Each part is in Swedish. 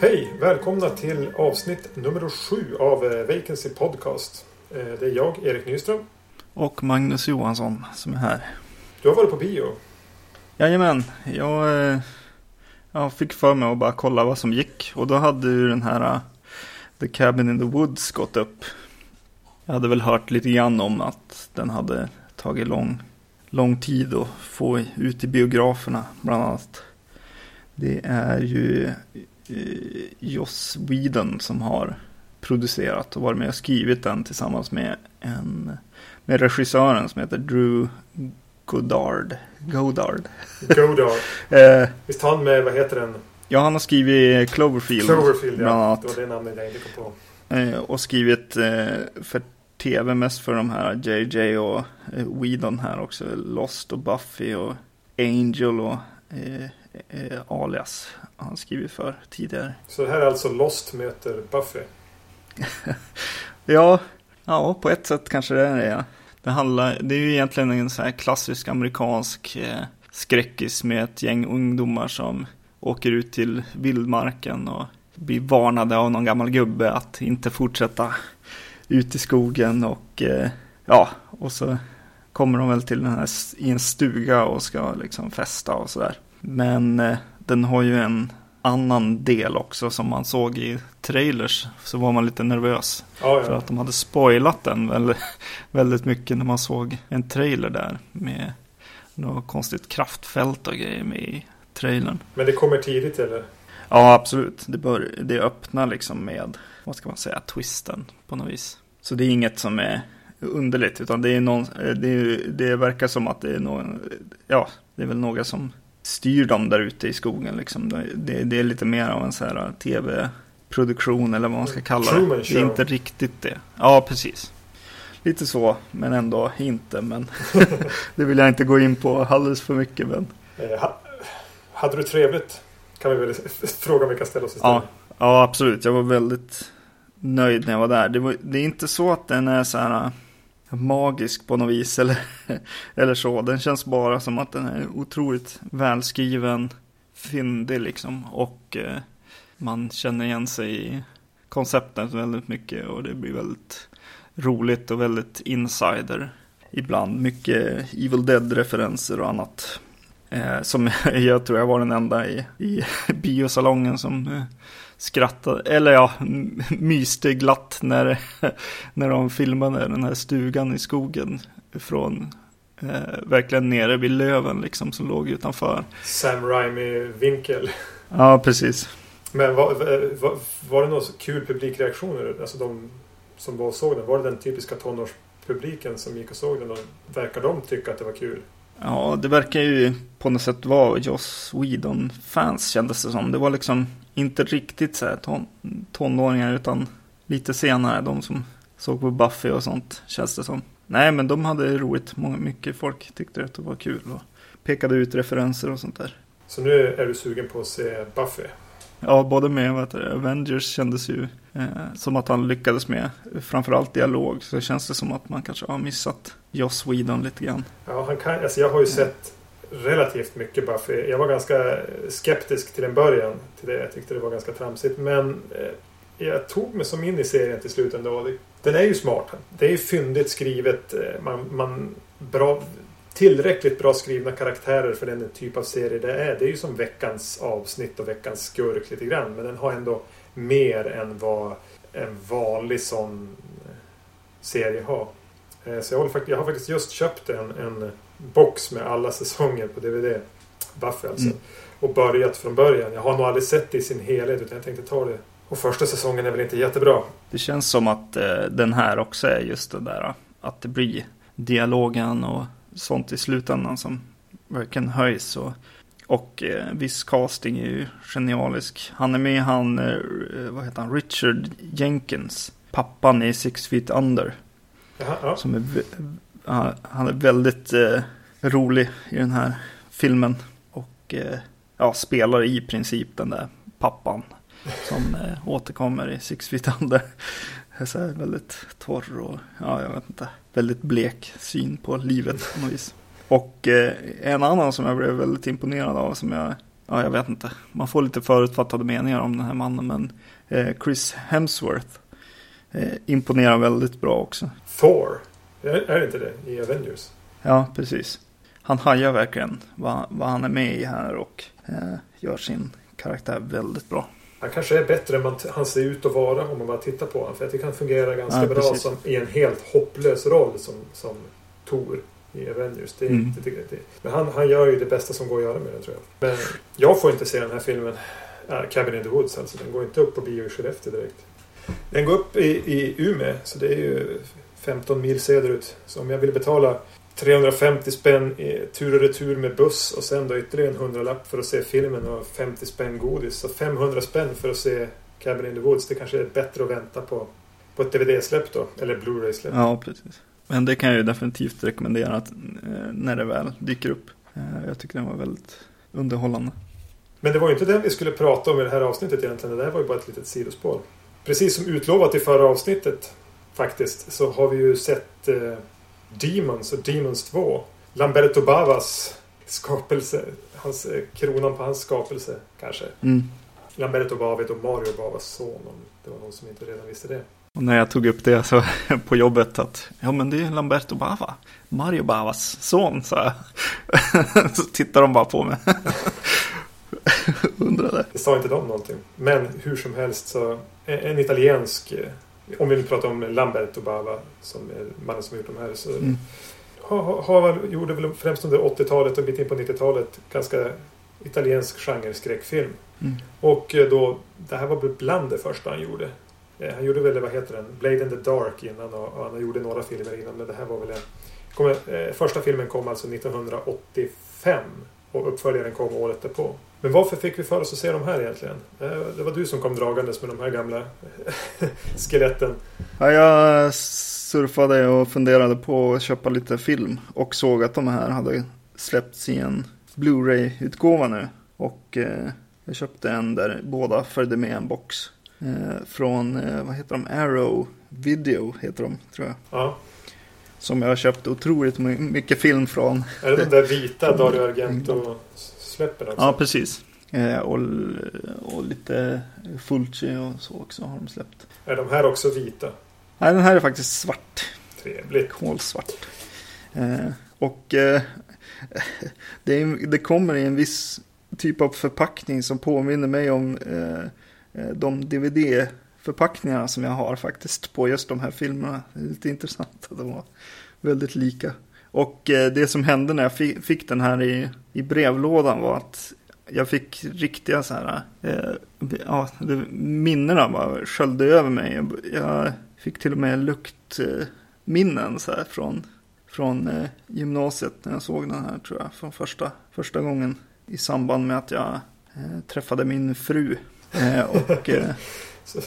Hej! Välkomna till avsnitt nummer sju av eh, Vacancy Podcast. Eh, Det är jag, Erik Nyström. Och Magnus Johansson som är här. Du har varit på bio. Jajamän, jag, eh, jag fick för mig att bara kolla vad som gick. Och då hade ju den här uh, The Cabin in the Woods gått upp. Jag hade väl hört lite grann om att den hade tagit lång, lång tid att få ut i biograferna bland annat. Det är ju uh, Joss Whedon som har producerat och varit med och skrivit den tillsammans med en med regissören som heter Drew Goddard. Goddard. Godard. Eh, Visst han med, vad heter den? ja, han har skrivit Cloverfield. Cloverfield, ja. Det var det namnet jag inte kom på. Eh, och skrivit eh, för tv mest för de här JJ och eh, Whedon här också. Lost och Buffy och Angel och eh, eh, Alias han skrivit för tidigare. Så det här är alltså Lost möter Buffy. Ja, ja på ett sätt kanske det är det. Ja. Det, handlar, det är ju egentligen en så här klassisk amerikansk eh, skräckis med ett gäng ungdomar som åker ut till vildmarken och blir varnade av någon gammal gubbe att inte fortsätta ut i skogen och eh, ja, och så kommer de väl till den här i en stuga och ska liksom festa och sådär. Men eh, den har ju en annan del också som man såg i trailers så var man lite nervös Ja, för ja. att de hade spoilat den väldigt, väldigt mycket när man såg en trailer där med något konstigt kraftfält och grejer med i trailern. Men det kommer tidigt eller? Ja, absolut. Det, bör, det öppnar liksom med, vad ska man säga, twisten på något vis. Så det är inget som är underligt, utan det är någon, det, det verkar som att det är någon, ja, det är väl några som styr dem där ute i skogen liksom. Det, det, är lite mer av en så här tv-produktion eller vad man ska kalla det. Det är inte riktigt det. Ja, precis. Lite så, men ändå inte. Men det vill jag inte gå in på alldeles för mycket. Men Eh, ha, hade du trevligt? Kan vi väl fråga om vi kan ställa oss istället. Ja, ja, absolut. Jag var väldigt nöjd när jag var där. Det, var, det är inte så att den är så här äh, magisk på något vis eller, eller så. Den känns bara som att den är otroligt välskriven, fyndig liksom. Och eh, man känner igen sig i konceptet väldigt mycket och det blir väldigt roligt och väldigt insider. Ibland mycket Evil Dead-referenser och annat. Eh, som jag tror jag var den enda i, i biosalongen som eh, skrattade, eller ja, myste glatt när, när de filmade den här stugan i skogen. Från eh, verkligen nere vid löven liksom som låg utanför. Sam Raimi-vinkel. Ja, precis. Men var, var, var det någon så kul publikreaktioner? Alltså de som var och såg den. Var det den typiska tonårspubliken som gick och såg den? Och verkar de tycka att det var kul? Ja, det verkar ju på något sätt vara Joss Whedon-fans kändes det som. Det var liksom inte riktigt så här ton, tonåringar utan lite senare. De som såg på Buffy och sånt känns det som. Nej, men de hade roligt. Många, mycket folk tyckte att det var kul och pekade ut referenser och sånt där. Så nu är du sugen på att se Buffy? Ja, både med det, Avengers kändes ju eh, som att han lyckades med. Framförallt dialog så känns det som att man kanske har missat Joss Whedon lite grann. Ja, han kan, alltså jag har ju sett relativt mycket Buffy. Jag var ganska skeptisk till en början till det. Jag tyckte det var ganska tramsigt. Men eh, jag tog mig som in i serien till slut ändå. Den är ju smart. Det är ju fyndigt skrivet. eh, Man, man, bra, tillräckligt bra skrivna karaktärer för den typ av serie det är. Det är ju som veckans avsnitt och veckans skurk lite grann. Men den har ändå mer än vad en vanlig sån eh, serie har. Eh, Så jag, håller, fakt- jag har faktiskt just köpt en, en box med alla säsonger på DVD. Buffy alltså. Mm. Och börjat från början. Jag har nog aldrig sett det i sin helhet utan jag tänkte ta det. Och första säsongen är väl inte jättebra. Det känns som att eh, den här också är just det där att det blir dialogen och sånt i slutändan som verkligen höjs. Och, och eh, viss casting är ju genialisk. Han är med han, eh, vad heter han, Richard Jenkins. Pappan i Six Feet Under. Jaha, ja. Som är, han är väldigt eh, rolig i den här filmen. Och eh, ja, spelar i princip den där pappan. Som eh, återkommer i Six Feet Under. Så här väldigt torr och ja, jag vet inte. Väldigt blek syn på livet på något vis. Och eh, en annan som jag blev väldigt imponerad av som jag, ja jag vet inte. Man får lite förutfattade meningar om den här mannen men eh, Chris Hemsworth eh, imponerar väldigt bra också. Thor, är, det inte det i Avengers? Ja, precis. Han hajar verkligen vad, vad han är med i här och eh, gör sin karaktär väldigt bra. Han kanske är bättre än man, han ser ut att vara om man bara tittar på honom. För jag tycker han fungerar ganska Ja, bra som, i en helt hopplös roll som, som Tor i Avengers. Det, Mm. inte- det, det, men han, han gör ju det bästa som går att göra med den tror jag. Men jag får inte se den här filmen. Äh, Cabin in the Woods alltså. Den går inte upp på bio i Skellefteå direkt. Den går upp i, i Umeå. Så det är ju 15 mil söderut. Så om jag vill betala 350 spänn tur och retur med buss och sen då ytterligare en hundralapp för att se filmen och 50 spänn godis. Så 500 spänn för att se Cabin in the Woods. Det kanske är bättre att vänta på, på ett DVD-släpp då. Eller Blu-ray-släpp. Ja, precis. Men det kan jag ju definitivt rekommendera att, eh, när det väl dyker upp. Eh, jag tycker den var väldigt underhållande. Men det var ju inte den vi skulle prata om i det här avsnittet egentligen. Det där var ju bara ett litet sidospår. Precis som utlovat i förra avsnittet faktiskt så har vi ju sett eh, Demons och Demons 2. Lamberto Bavas skapelse. Hans, eh, kronan på hans skapelse kanske. Mm. Lamberto Bava och Mario Bavas son om det var någon som inte redan visste det. Och när jag tog upp det så på jobbet att ja men det är Lamberto Bava, Mario Bavas son sa jag. så tittar de bara på mig. Undrade. Det sa inte de någonting. Men hur som helst så en, en italiensk eh, om vi nu pratar om Lamberto Bava som är mannen som har gjort de här så Mm. har, gjorde väl främst under 80-talet och bit in på 90-talet ganska italiensk genre-skräckfilm. Mm. Och eh, då, det här var bland det första han gjorde. Eh, Han gjorde väl, vad heter den, Blade in the Dark innan och, och han gjorde några filmer innan men det här var väl en... Kom, eh, första filmen kom alltså 1985 och uppföljaren kom året därpå. Men varför fick vi för oss att se de här egentligen? Eh, Det var du som kom dragandes med de här gamla skeletten. Ja, jag surfade och funderade på att köpa lite film och såg att de här hade släppts i en Blu-ray-utgåva nu. Och eh, jag köpte en där båda följde med en box. Eh, från, eh, vad heter de, Arrow Video heter de, tror jag. Ja. Som jag har köpt otroligt my- mycket film från. Är det de där vita Dario Argento-släppen också? Ja, precis. Eh, och, och lite Fulci och så också har de släppt. Är de här också vita? Nej, den här är faktiskt svart. Trevligt. kolsvart. Eh, och eh, det, är, det kommer i en viss typ av förpackning som påminner mig om de DVD-förpackningarna som jag har faktiskt på just de här filmerna. Det är lite intressant att de var väldigt lika. Och eh, det som hände när jag fick den här i, i brevlådan var att jag fick riktiga så här, eh, ja, det, minnena bara sköljde över mig. Jag, jag fick till och med luktminnen eh, så här från, från eh, gymnasiet när jag såg den här tror jag. Från första, första gången i samband med att jag eh, träffade min fru. Eh, och eh, Så,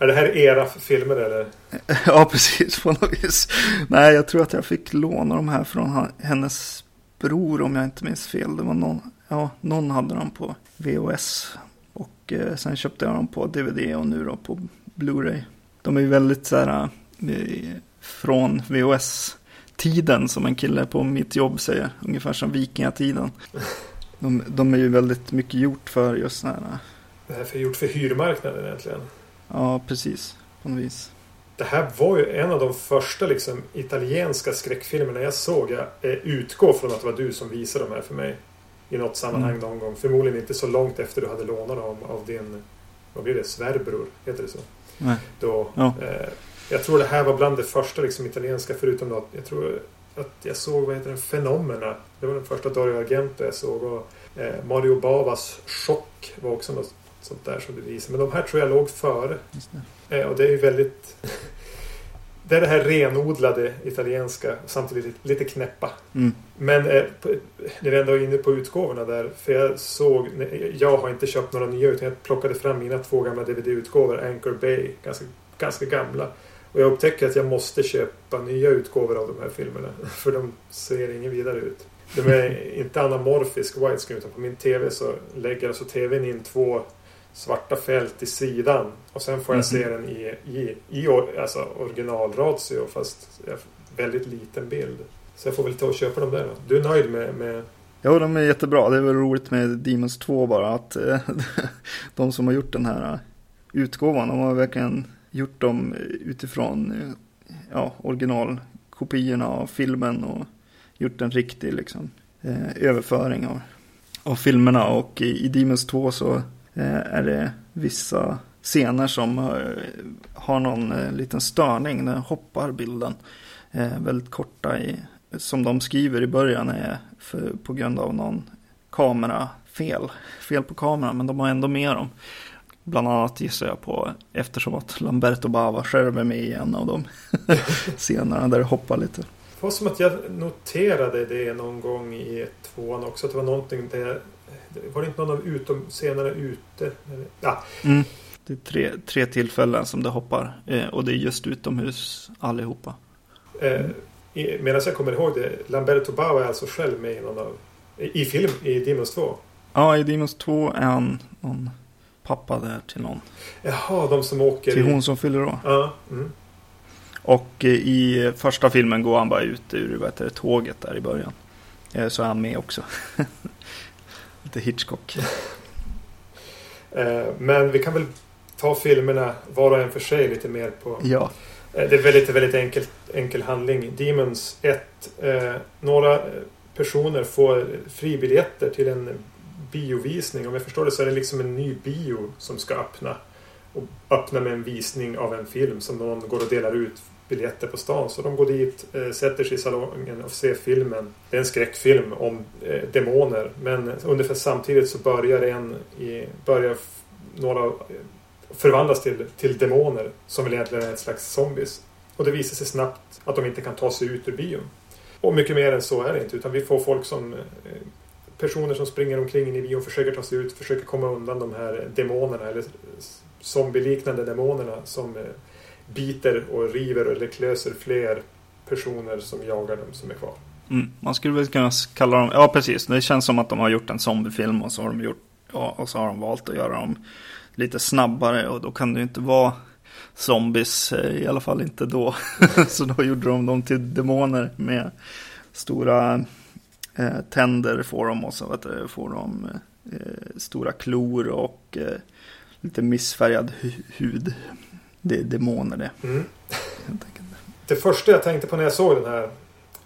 är det här era filmer eller? ja, precis på något vis. Nej, jag tror att jag fick låna de här från hennes bror om jag inte minns fel. Det var någon, ja, någon hade dem på VHS. Och eh, sen köpte jag dem på DVD och nu då på Blu-ray. De är ju väldigt så här eh, från VHS-tiden som en kille på mitt jobb säger. Ungefär som vikingatiden. De, de är ju väldigt mycket gjort för just sådana här. Det här är gjort för hyrmarknaden egentligen. Ja, precis. På något vis. Det här var ju en av de första liksom, italienska skräckfilmerna jag såg. Jag eh, utgår från att det var du som visade de här för mig. I något sammanhang Mm. någon gång. Förmodligen inte så långt efter du hade lånat dem av din, vad blir det, svärbror? Heter det så? Nej. Då, Ja. eh, jag tror det här var bland det första liksom, italienska förutom då, att jag tror att jag såg, vad heter den, Fenomena. Det var den första Dario Argento jag såg. Och, eh, Mario Bavas Chock var också något sånt där som du visade. Men de här tror jag låg före. Det. Eh, och det är ju väldigt... Det är det här renodlade italienska samtidigt lite, knäppa. Mm. Men eh, när vi ändå är inne på utgåvorna där. För jag såg, jag har inte köpt några nya utan jag plockade fram mina två gamla DVD-utgåvor. Anchor Bay, ganska, ganska gamla. Och jag upptäcker att jag måste köpa nya utgåvor av de här filmerna. För de ser inget vidare ut. De är inte anamorfisk widescreen utan på min TV så lägger alltså TVn in två svarta fält i sidan. Och sen får jag se den i, i, i alltså originalratio fast väldigt liten bild. Så jag får väl ta och köpa dem där då. Du är nöjd med, med Ja, de är jättebra. Det är väl roligt med Demons 2 bara att eh, de som har gjort den här eh, utgåvan, de har verkligen gjort dem utifrån eh, ja, originalkopiorna av filmen och gjort en riktig liksom, överföring av, av filmerna. Och i, i Demons 2 så Eh, är det vissa scener som eh, har någon eh, liten störning. Den hoppar bilden väldigt korta i, som de skriver i början är för, på grund av någon kamerafel. Fel på kameran, men de har ändå med dem. Bland annat gissar jag på eftersom att Lamberto Bava själv är med i en av de scenerna där det hoppar lite. Det var som att jag noterade det någon gång i tvåan också. Att det var någonting där... Var det inte någon av utom scenerna ute? Eller- Ja, Mm. Det är tre, tre tillfällen som det hoppar eh, och det är just utomhus allihopa. eh, medan jag kommer ihåg det. Lamberto Bava är alltså själv med i någon av... I, film, i Demons 2. Ja, i Demons 2 är han någon pappa där till någon. Jaha, de som åker... Till i- hon som fyller år. Ja, mm. Och eh, i första filmen går han bara ut ur vad heter det, tåget där i början. Eh, Så är han med också. Lite Hitchcock. Eh, Men vi kan väl ta filmerna var och en för sig lite mer på... Ja. Eh, Det är väldigt, väldigt enkel, enkel handling. Demons 1. Eh, några personer får fribiljetter till en biovisning. Om jag förstår det så är det liksom en ny bio som ska öppna. Och öppna med en visning av en film som någon går och delar ut biljetter på stan. Så de går dit, eh, sätter sig i salongen och ser filmen. Det är en skräckfilm om eh, demoner. Men ungefär samtidigt så börjar en i, börjar några eh, förvandlas till, till demoner som väl egentligen är ett slags zombies. Och det visar sig snabbt att de inte kan ta sig ut ur bion. Och mycket mer än så är det inte utan vi får folk som personer som springer omkring i bion försöker ta sig ut, försöker komma undan de här demonerna eller zombieliknande demonerna som eh, biter och river eller klöser fler personer som jagar dem som är kvar. Mm. Man skulle väl kunna kalla dem, ja precis, det känns som att de har gjort en zombiefilm och så har de gjort, ja, och så har de valt att göra dem lite snabbare och då kan det ju inte vara zombies, eh, i alla fall inte då. så då gjorde de dem till demoner med stora eh, tänder får de och så vet du, får de eh, stora klor och eh, lite missfärgad hu- hud. Det är demoner det. Mm. Det första jag tänkte på när jag såg den här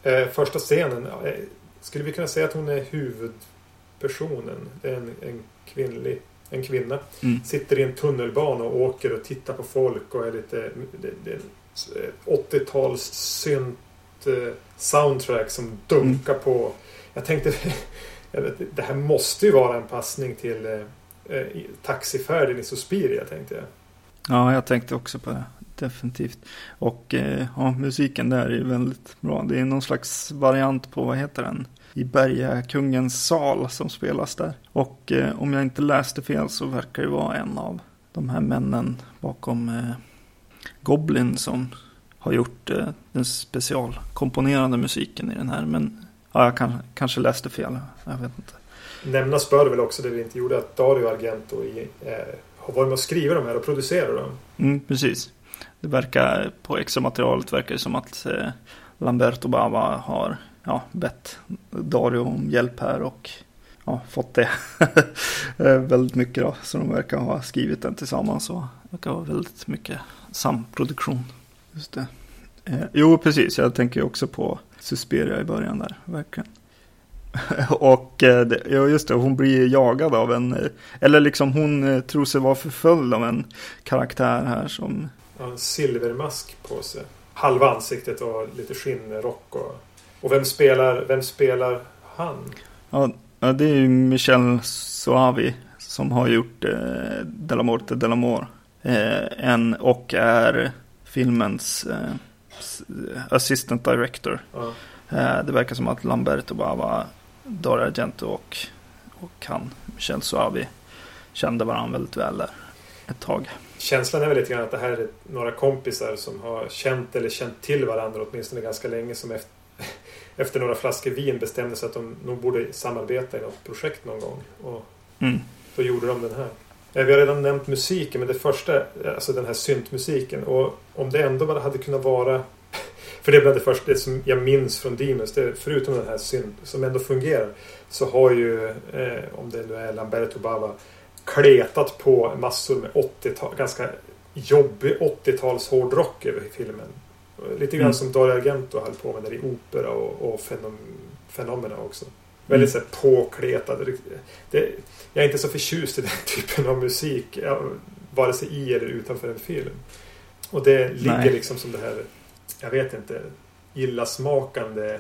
eh, första scenen. eh, skulle vi kunna säga att hon är huvudpersonen? Det är en, en kvinnlig en kvinna. Mm. Sitter i en tunnelbana och åker och tittar på folk och är lite... Det, det är en 80-tals synt eh, soundtrack som dunkar på. Jag tänkte... Jag vet, det här måste ju vara en passning till eh, eh, taxifärden i Suspiria tänkte jag. Ja, jag tänkte också på det. Definitivt. Och eh, ja, musiken där är väldigt bra. Det är någon slags variant på, vad heter den? I Bergakungens sal som spelas där. Och eh, om jag inte läste fel så verkar det vara en av de här männen bakom eh, Goblin som har gjort eh, den specialkomponerade musiken i den här. Men ja, jag kan, kanske läste fel. Jag vet inte. Nämnas bör väl också det vi inte gjorde att Dario Argento i, eh, har varit med och skrivit de här och producerat dem. Mm, precis. Det verkar på extra materialet verkar det som att eh, Lamberto Bava har ja, bett Dario om hjälp här och ja, fått det eh, väldigt mycket då. Så de verkar ha skrivit den tillsammans och det verkar vara väldigt mycket samproduktion. Just det. Eh, jo, precis. Jag tänker också på Susperia i början där, verkligen. och eh, ja, just det, hon blir jagad av en, eh, eller liksom hon eh, tror sig vara förföljd av en karaktär här som Har en silvermask på sig. Halva ansiktet och lite skinnrock. Och, och vem spelar, vem spelar han? Ja, ja, det är ju Michel Soavi som har gjort eh, Della Morte Della Mor. Eh, en, och är filmens eh, assistant director. Ja. Det verkar som att Lamberto Bava, Dario Argento och, och han, Michel Soavi, kände varandra väldigt väl där ett tag. Känslan är väl lite grann att det här är några kompisar som har känt eller känt till varandra åtminstone ganska länge som efter, efter några flaskor vin bestämde sig att de nog borde samarbeta i något projekt någon gång. Och Mm. då gjorde de den här. Vi har redan nämnt musiken, men det första, alltså den här syntmusiken. Och om det ändå bara hade kunnat vara... För det är bland det första det som jag minns från Demons. Det, förutom den här synt som ändå fungerar. Så har ju, eh, om det nu är Lamberto Bava, kletat på massor med 80-tal, ganska jobbig 80-tals hårdrock över filmen. Lite grann mm. som Dario Argento höll på med där i opera och, och fenom, fenomena också. Väldigt mm. så påkletad. Det, jag är inte så förtjust i den typen av musik. Vare sig i eller utanför en film. Och det ligger Nej. liksom som det här, jag vet inte, illasmakande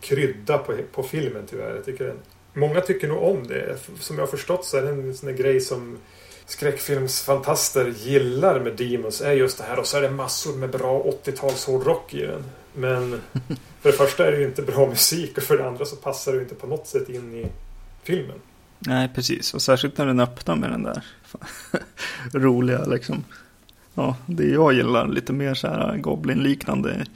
krydda på, på filmen tyvärr. Jag tycker många tycker nog om det. Som jag har förstått så är det en sån grej som skräckfilmsfantaster gillar med Demons är just det här. Och så är det massor med bra 80-tals hårdrock i den. Men för det första är det ju inte bra musik och för det andra så passar det inte på något sätt in i filmen. Nej, precis. Och särskilt när den öppnar med den där roliga liksom. Ja, det jag gillar lite mer så här Goblin-liknande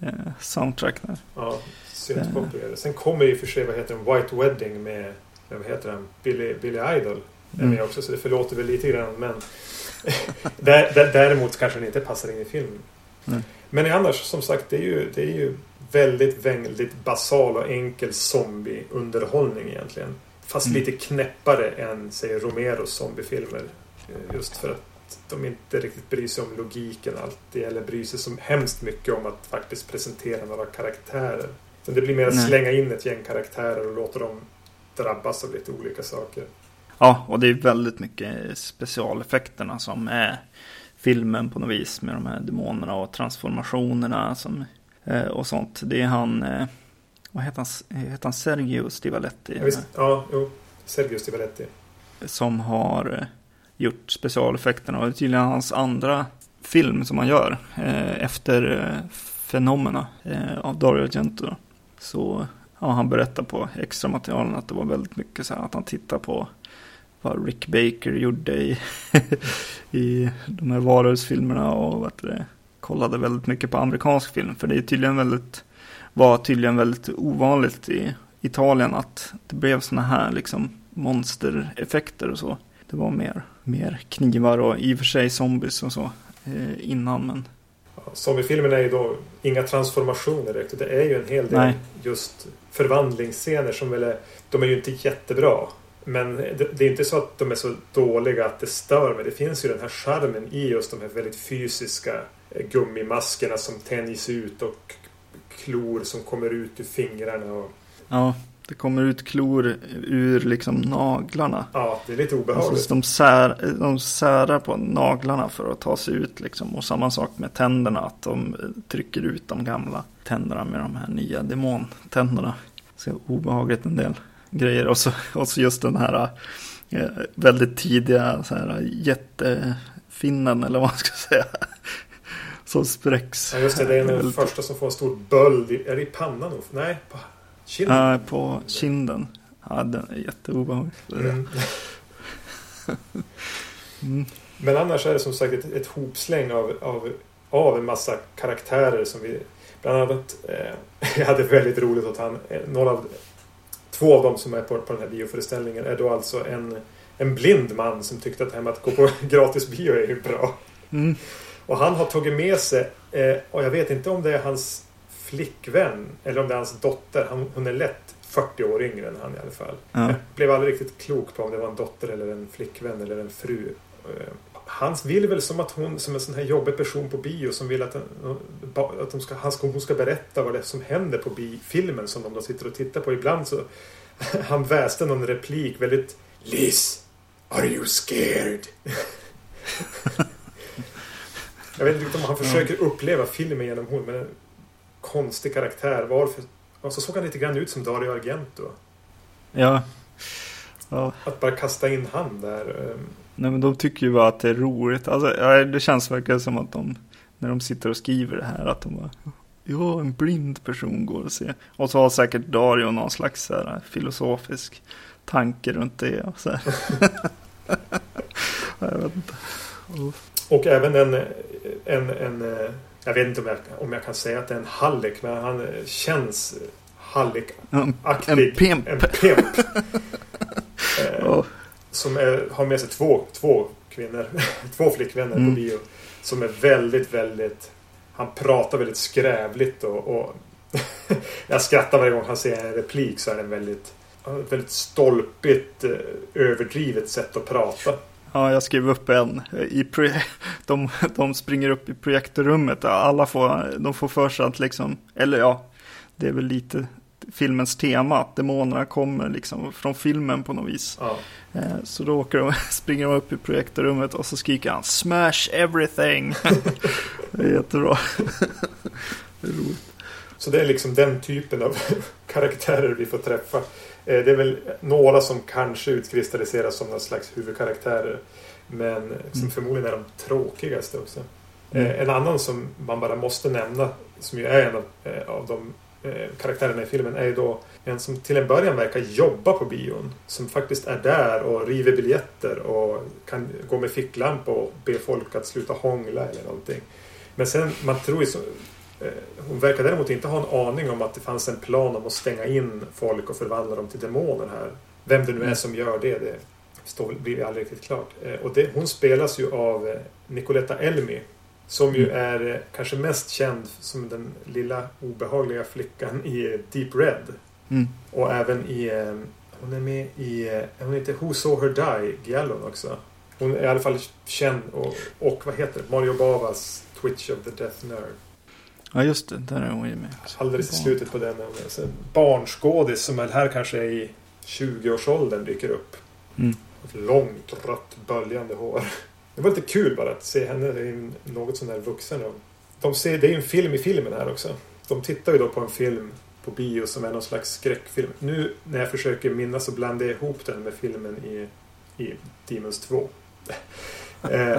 eh, soundtrack där. Ja, syntpop är det. Sen kommer ju för sig, vad heter den, White Wedding med, vad heter den, Billy, Billy Idol. Är med mm. också, så det förlåter väl lite grann. Men däremot kanske den inte passar in i filmen. Mm. Men annars, som sagt, det är ju, det är ju väldigt, väldigt basal och enkel zombieunderhållning egentligen. Fast mm. lite knäppare än, säger Romeros zombiefilmer. Eh, just för att de inte riktigt bryr sig om logiken alltid. Eller bryr sig så hemskt mycket om att faktiskt presentera några karaktärer. Så det blir mer att slänga in ett gäng karaktärer och låta dem drabbas av lite olika saker. Ja, och det är väldigt mycket specialeffekterna som är filmen på något vis med de här demonerna och transformationerna som, eh, och sånt. Det är han, eh, vad heter han, heter han Sergio Stivaletti? Ja, visst, ja jo, Sergio Stivaletti. Som har eh, gjort specialeffekterna och det är tydligen hans andra film som han gör eh, efter eh, Fenomena eh, av Dario Argento. Så ja, han berättar på extra materialen att det var väldigt mycket så här att han tittar på vad Rick Baker gjorde i, i de här varulvsfilmerna och att det, kollade väldigt mycket på amerikansk film. För det är tydligen väldigt, var tydligen väldigt ovanligt i Italien att det blev sådana här liksom monstereffekter och så. Det var mer, mer knivar och i och för sig zombies och så eh, innan men Zombiefilmerna är ju då inga transformationer direkt. Det är ju en hel del Nej. just förvandlingsscener som väl är, de är ju inte jättebra. Men det, det, är inte så att de är så dåliga att det stör mig. Det finns ju den här charmen i just de här väldigt fysiska eh, gummimaskerna som tänjs ut och klor som kommer ut ur fingrarna. Och... Ja, det kommer ut klor ur liksom naglarna. Ja, det är lite obehagligt. Alltså, de, sär, de särar på naglarna för att ta sig ut liksom. Och samma sak med tänderna, att de trycker ut de gamla tänderna med de här nya demontänderna. Så obehagligt en del grejer. Och så, och så just den här eh, väldigt tidiga så här, jättefinnen eller vad man ska säga. Som spräcks. Ja just det, det är den första som får en stor böld. Är det i pannan? Nej, kinden. Ja, på kinden. Ja, den är jätteobehaglig. Mm. mm. Men annars är det som sagt ett, ett hopsläng av, av, av en massa karaktärer som vi Bland annat, eh, jag hade väldigt roligt att han, eh, några av Två av dem som är på, på den här bioföreställningen är då alltså en, en blind man som tyckte att det här med att gå på gratis bio är ju bra. Mm. Och han har tagit med sig, eh, och jag vet inte om det är hans flickvän eller om det är hans dotter. Han, hon är lätt 40 år yngre än han i alla fall. Ja. Jag blev aldrig riktigt klok på om det var en dotter eller en flickvän eller en fru. Eh, han vill väl som att hon, som en sån här jobbig person på bio som vill att, att de ska, han ska, hon ska berätta vad det är som händer på bi, filmen som de då sitter och tittar på. Ibland så han väste någon replik väldigt Liz, are you scared? Jag vet inte om han försöker uppleva filmen genom hon, men en konstig karaktär. Varför? Och så såg han lite grann ut som Dario Argento. Ja. ja. Att bara kasta in han där. Ehm, Nej men de tycker ju bara att det är roligt. Alltså, det känns verkligen som att de, när de sitter och skriver det här, att de bara Ja, en blind person går att se. Och så har säkert Dario någon slags så här, filosofisk tanke runt det. Och, så jag vet inte. Och även en, en, en, jag vet inte om jag, om jag kan säga att det är en hallick, men han känns hallikaktig. En pimp. En pimp. oh. som är, har med sig två, två kvinnor, två flickvänner Mm. på bio. Som är väldigt, väldigt... Han pratar väldigt skrävligt och... och jag skrattar varje gång han säger en replik så är det en väldigt... väldigt stolpigt, eh, överdrivet sätt att prata. Ja, jag skrev upp en. I pro- de, de springer upp i projektorrummet. Alla får, de får för sig att liksom, eller ja, det är väl lite filmens tema, att demonerna kommer liksom från filmen på något vis. Ja. Eh, Så då åker de, springer de upp i projektorrummet och så skriker han Smash everything! det är jättebra. det är roligt. Så det är liksom den typen av karaktärer vi får träffa. Eh, Det är väl några som kanske utkristalliseras som någon slags huvudkaraktärer. Men som Mm. förmodligen är de tråkigaste också. Mm. Eh, En annan som man bara måste nämna, som ju är en av, eh, av de karaktärerna i filmen, är ju då en som till en början verkar jobba på bion. Som faktiskt är där och river biljetter och kan gå med ficklampa och be folk att sluta hångla eller någonting. Men sen, man tror ju hon verkar däremot inte ha en aning om att det fanns en plan om att stänga in folk och förvandla dem till demoner här. Vem det nu är som gör det, det står, blir aldrig riktigt klart. Eh, Och det, hon spelas ju av eh, Nicoletta Elmi. Som ju Mm. är eh, kanske mest känd som den lilla obehagliga flickan i eh, Deep Red. Mm. Och även i... eh, Hon är med i... eh, Hon heter Who Saw Her Die, Giallon också. Hon är i alla fall känd och, och vad heter det? Mario Bavas Twitch of the Death Nerve. Ja, just det. Där är hon ju med. Alldeles i slutet på den. är hon med. Så en barnskådis som är här kanske är i 20-årsåldern dyker upp. Mm. Ett långt rött böljande hår. Det var lite kul bara att se henne i något sån där vuxen roll. De ser, det är ju en film i filmen här också. De tittar ju då på en film på bio som är någon slags skräckfilm. Nu när jag försöker minnas så blandar jag ihop den med filmen i, i Demons 2. eh,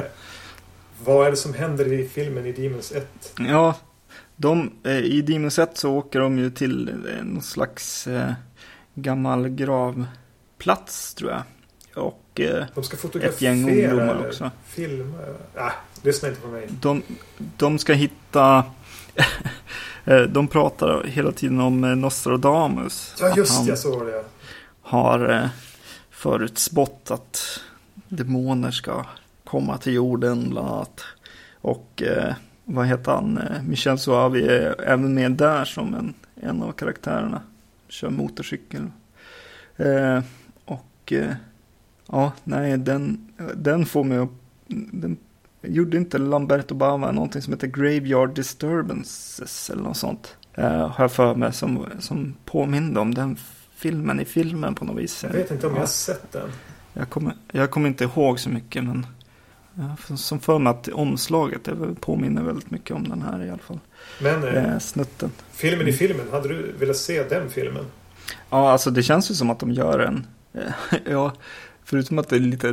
vad är det som händer i filmen i Demons 1? Ja, de, eh, i Demons 1 så åker de ju till eh, någon slags eh, gammal gravplats tror jag. Och De ska ett gäng ungdomar också. filma. Äh, lyssna inte på mig. De, de ska hitta... de pratar hela tiden om Nostradamus. Ja just han jag såg det. har förutspått att demoner ska komma till jorden bland annat. Och vad heter han? Eh, Michel Suavi är även med där som en, en av karaktärerna. Kör motorcykel. Eh, och eh, ja, nej, den, den får mig att... Den, gjorde inte Lamberto Bava någonting som heter Graveyard Disturbances eller något sånt? Eh, har jag för mig som, som påminde om den filmen i filmen på något vis. Jag vet inte om jag Ja. har sett den. Jag kommer, jag kommer inte ihåg så mycket men som för mig att omslaget påminner väldigt mycket om den här i alla fall. Men eh, Eh, snutten. filmen i filmen, hade du velat se den filmen? Ja, alltså det känns ju som att de gör en. eh, ja, förutom att det är lite,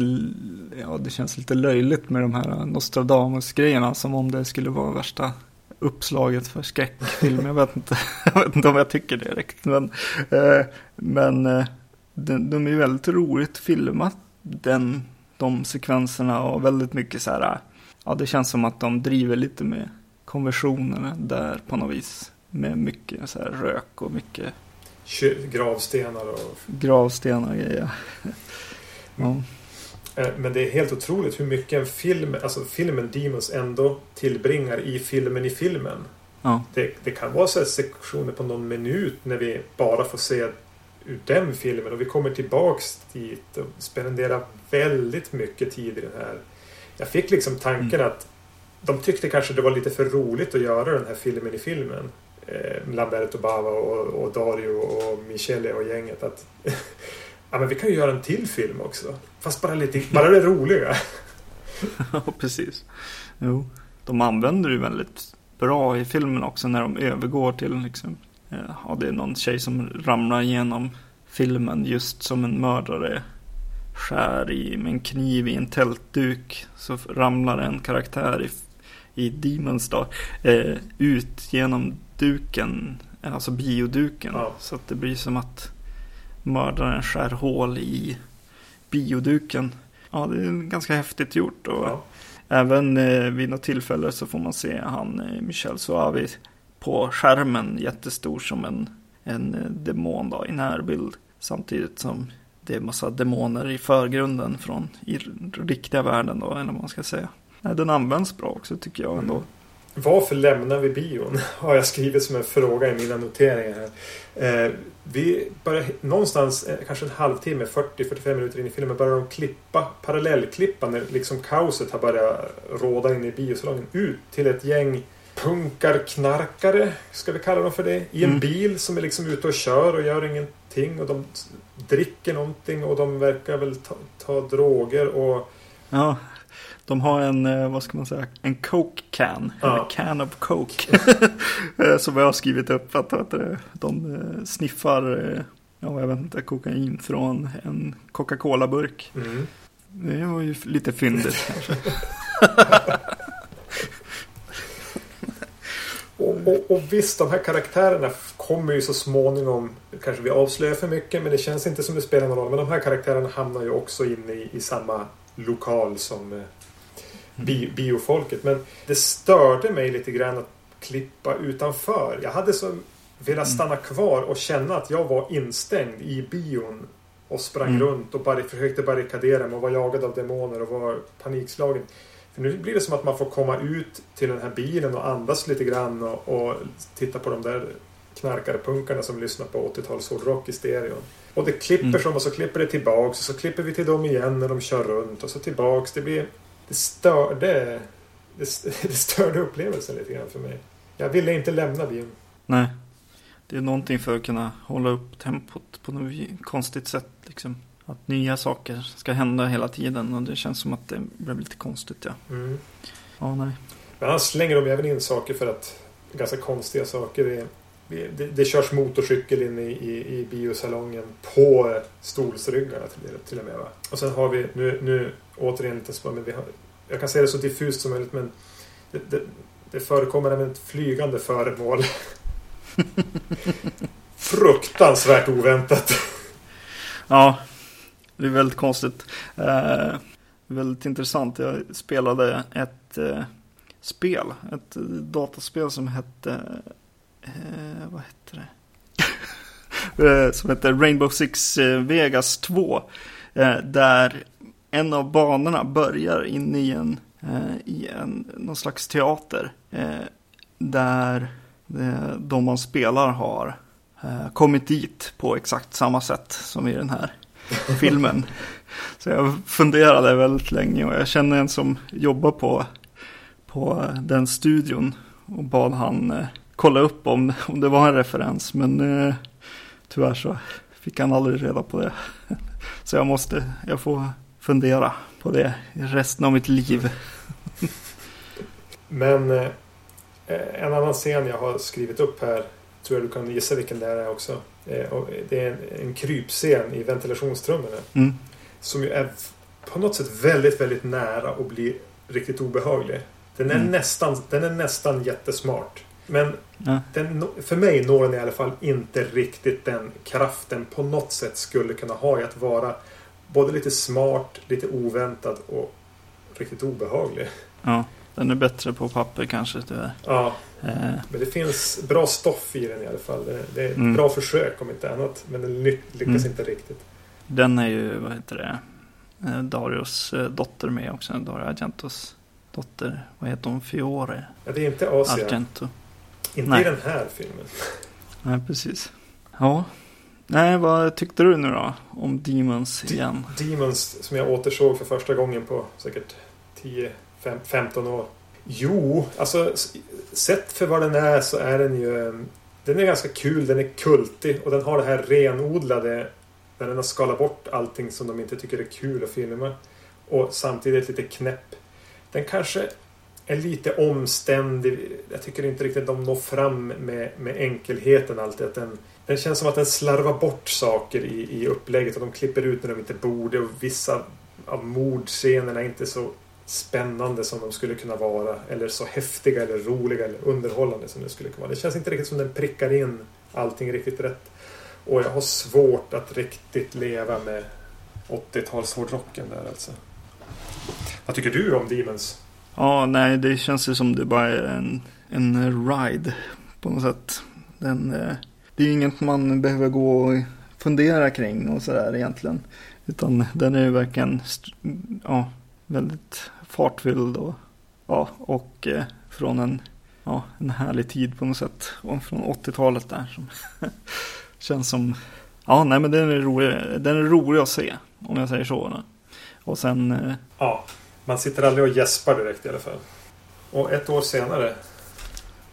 ja det känns lite löjligt med de här Nostradamus-grejerna. Som om det skulle vara värsta uppslaget för skräckfilm. Jag vet inte, jag vet inte om jag tycker det riktigt. Men, eh, men eh, de, de är ju väldigt roligt filmat. Den, de sekvenserna och väldigt mycket så här. Ja, det känns som att de driver lite med konversionerna där på något vis. Med mycket så här rök och mycket Gravstenar och... gravstenar och grejer. Ja. Eh, Men det är helt otroligt hur mycket en film, alltså filmen Demons ändå tillbringar i filmen i filmen. Ja. Det, det kan vara så sektioner på någon minut när vi bara får se ur den filmen och vi kommer tillbaks dit och spenderar väldigt mycket tid i den här. Jag fick liksom tanken att de tyckte kanske det var lite för roligt att göra den här filmen i filmen. Eh, Lamberto Bava och, och Dario och Michele och gänget. Att ja, men vi kan ju göra en till film också. Fast bara lite, bara det roliga. ja, precis. Jo, de använder ju väldigt bra i filmen också när de övergår till liksom, ja, det är någon tjej som ramlar igenom filmen just som en mördare skär i med en kniv i en tältduk så ramlar en karaktär i, i Demons då, eh, ut genom duken, alltså bioduken. Ja. Så att det blir som att mördaren skär hål i bioduken. Ja, det är ganska häftigt gjort. Och Ja. Även eh, vid något tillfälle så får man se han eh, Michel Suavi på skärmen jättestor som en, en eh, demon då, i närbild. Samtidigt som det är massa demoner i förgrunden från i riktiga världen då, eller vad man ska säga. Nej, den används bra också tycker jag ändå. Varför lämnar vi bion? Har jag skrivit som en fråga i mina noteringar här. Eh, vi börjar någonstans, eh, kanske en halvtimme, 40-45 minuter in i filmen, börjar de klippa, parallellklippa när liksom kaoset har börjat råda inne i biosalongen ut till ett gäng punkarknarkare, ska vi kalla dem för det, i en Mm. bil som är liksom ute och kör och gör ingenting och de dricker någonting och de verkar väl ta, ta droger och Ja, de har en, eh, vad ska man säga, en coke can. Ja. Can of coke. Eh, Som jag har skrivit upp att vet du, de eh, sniffar, eh, ja jag vet inte, kokain från en Coca-Cola-burk. mm. Det var ju lite fyndigt kanske. Och, och, visst, de här karaktärerna kommer ju så småningom, kanske vi avslöjar för mycket, men det känns inte som det spelar någon roll. Men de här karaktärerna hamnar ju också inne i, i samma lokal som eh, bi, biofolket. Men det störde mig lite grann att klippa utanför. Jag hade så velat stanna kvar och känna att jag var instängd i bion och sprang Mm. runt och bara försökte barrikadera mig och var jagad av demoner och var panikslagen. För nu blir det som att man får komma ut till den här bilen och andas lite grann och, och titta på de där knarkarpunkarna som lyssnar på 80-tals hårdrock i stereon. Och det klipper Mm. som och så klipper det tillbaks och så klipper vi till dem igen när de kör runt och så tillbaks. Det blir... Det störde... Det, det störde upplevelsen lite grann för mig. Jag ville inte lämna bion. Nej, det är någonting för att kunna hålla upp tempot på något konstigt sätt. Liksom. Att nya saker ska hända hela tiden och det känns som att det blev lite konstigt. Ja, Mm. ja nej. Men han slänger de även in saker för att... Ganska konstiga saker. Det, det, det körs motorcykel in i, i, i biosalongen på stolsryggarna till, till och med. Va? Och sen har vi, nu, nu återigen lite spår, men vi har, jag kan säga det så diffust som möjligt men det, det, det förekommer även ett flygande föremål. Fruktansvärt oväntat. Ja, det är väldigt konstigt. Eh, väldigt intressant. Jag spelade ett eh, spel, ett dataspel som hette, eh, vad hette det? Eh, som hette Rainbow Six eh, Vegas 2. Eh, där en av banorna börjar inne i en, eh, i en någon slags teater. Eh, där eh, de man spelar har eh, kommit dit på exakt samma sätt som i den här filmen. Så jag funderade väldigt länge och jag känner en som jobbar på, på den studion och bad han eh, kolla upp om, om det var en referens. Men eh, tyvärr så fick han aldrig reda på det. Så jag måste, jag får fundera på det resten av mitt liv. Men eh, en annan scen jag har skrivit upp här tror jag du kan gissa vilken det är också. Eh, det är en, en krypscen i ventilationstrummorna. Mm. Som ju är på något sätt väldigt, väldigt nära att bli riktigt obehaglig. Den är, Mm. nästan, den är nästan jättesmart. Men Ja. den, för mig når den i alla fall inte riktigt den kraften på något sätt skulle kunna ha i att vara både lite smart, lite oväntad och riktigt obehaglig. ja, den är bättre på papper kanske tyvärr. Ja, Eh, men det finns bra stoff i den i alla fall. Det, är ett Mm. bra försök om inte annat. Men den ly- lyckas Mm. inte riktigt. Den är ju, vad heter det, eh, Darius eh, dotter med också. Dario Argentos dotter. Vad heter hon? Fiore Ja, det är inte Asia. Argento. Inte Nej. i den här filmen. Nej, precis. Ja. Nej, vad tyckte du nu då? Om Demons De- igen? Demons som jag återsåg för första gången på säkert fem, 15 år. Jo, alltså sett för vad den är så är den ju... Ehm, den är ganska kul, den är kultig och den har det här renodlade där den har skalat bort allting som de inte tycker är kul att filma. Och samtidigt lite knäpp. Den kanske är lite omständig. Jag tycker inte riktigt de når fram med, med enkelheten alltid. Att den, den känns som att den slarvar bort saker i, i upplägget och de klipper ut när de inte borde och vissa av mordscenerna är inte så spännande som de skulle kunna vara. Eller så häftiga eller roliga eller underhållande som det skulle kunna vara. Det känns inte riktigt som den prickar in allting riktigt rätt. Och jag har svårt att riktigt leva med 80-talshårdrocken där alltså. Vad tycker du om Demons? Ja, nej, det känns ju som det bara är en, en ride på något sätt. Den, eh, det är inget man behöver gå och fundera kring och sådär egentligen. Utan den är ju verkligen ja, väldigt fartfylld och, ja, och eh, från en, ja, en härlig tid på något sätt. Och från 80-talet där. Som känns som, ja nej men den är, rolig, den är rolig att se. Om jag säger så. Och sen... Eh, ja, man sitter aldrig och gäspar direkt i alla fall. Och ett år senare.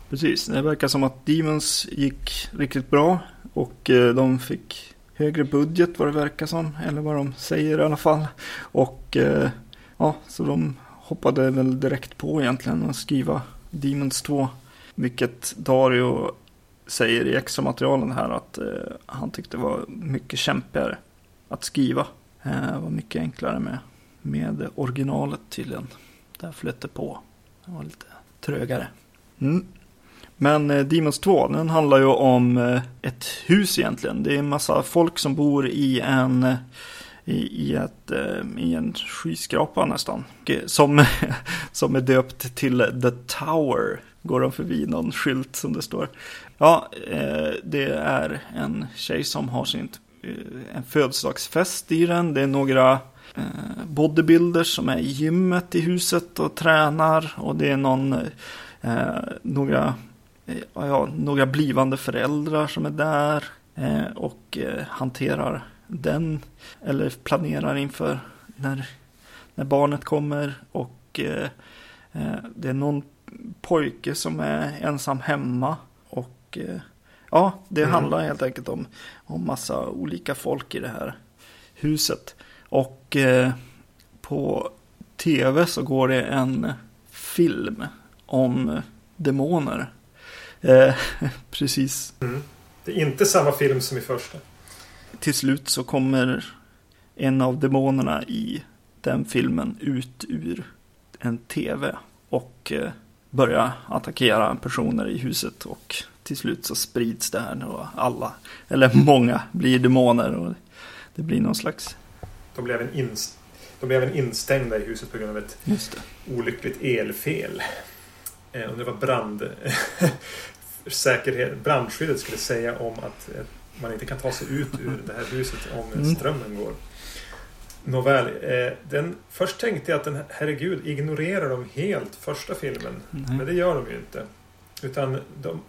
Precis, det verkar som att Demons gick riktigt bra. Och eh, de fick högre budget vad det verkar som. Eller vad de säger i alla fall. Och eh, ja, så de hoppade väl direkt på egentligen att skriva Demons 2. Vilket Dario säger i extra materialen här att eh, han tyckte var mycket kämpigare att skriva. Eh, var mycket enklare med, med originalet tydligen. Där flöt det på. Det var lite trögare. Mm. Men eh, Demons 2, den handlar ju om eh, ett hus egentligen. Det är en massa folk som bor i en eh, i, i, ett, eh, i en skyskrapa nästan. Eh, som, som är döpt till The Tower. Går de förbi någon skylt som det står. Ja, eh, det är en tjej som har sin en födelsedagsfest i den. Det är några bodybuilders som är i gymmet i huset och tränar. Och det är någon, några ja, några blivande föräldrar som är där och hanterar den eller planerar inför när, när barnet kommer och eh, det är någon pojke som är ensam hemma och eh, ja, det mm. handlar helt enkelt om, om massa olika folk i det här huset och eh, på tv så går det en film om demoner Eh, precis. Mm. Det är inte samma film som i första. Till slut så kommer en av demonerna i den filmen ut ur en tv och eh, börjar attackera personer i huset och till slut så sprids det här och alla, eller många, blir demoner och det blir någon slags... De blev även, inst de blev även instängda i huset på grund av ett olyckligt elfel. Eh, undrar vad brand, säkerhet, brandskyddet skulle säga om att man inte kan ta sig ut ur det här huset om mm. strömmen går. Nåväl, eh, den, först tänkte jag att den, herregud, ignorerar de helt första filmen? Mm. Men det gör de ju inte. Utan de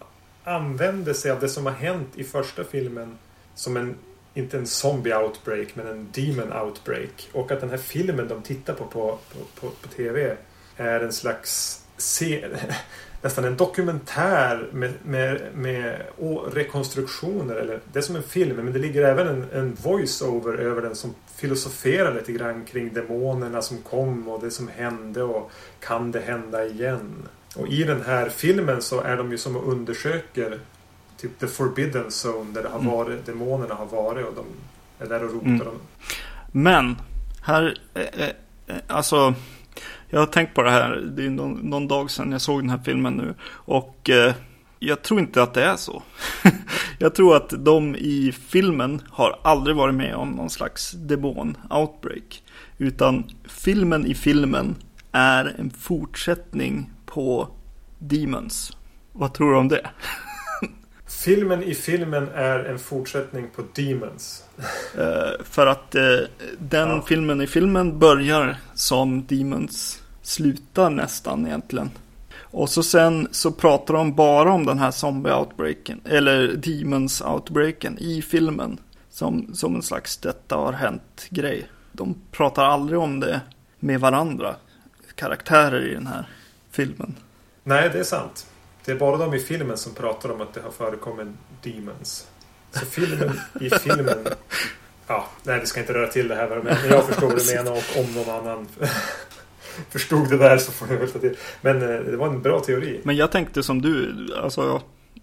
använder sig av det som har hänt i första filmen som en, inte en zombie outbreak, men en demon outbreak. Och att den här filmen de tittar på på, på, på, på TV är en slags se, nästan en dokumentär med, med, med rekonstruktioner. Eller, det är som en film, men det ligger även en, en voice-over över den som filosoferar lite grann kring demonerna som kom och det som hände och kan det hända igen? Och i den här filmen så är de ju som och undersöker typ the forbidden zone där det har mm. varit, mm. demonerna har varit och de är där och rotar. Mm. Men, här, eh, eh, alltså jag har tänkt på det här, det är någon, någon dag sedan jag såg den här filmen nu. Och eh, jag tror inte att det är så. jag tror att de i filmen har aldrig varit med om någon slags demon-outbreak. Utan filmen i filmen är en fortsättning på Demons. Vad tror du om det? Filmen i filmen är en fortsättning på Demons. uh, för att uh, den ja. filmen i filmen börjar som Demons slutar nästan egentligen. Och så sen så pratar de bara om den här zombie outbreaken, eller demons outbreaken i filmen. Som, som en slags detta har hänt grej. De pratar aldrig om det med varandra, karaktärer i den här filmen. Nej, det är sant. Det är bara de i filmen som pratar om att det har förekommit demons. Så filmen i filmen... Ja, nej, vi ska inte röra till det här. Men jag förstår vad du menar och om någon annan förstod det där så får ni väl ta till. Men eh, det var en bra teori. Men jag tänkte som du. Alltså,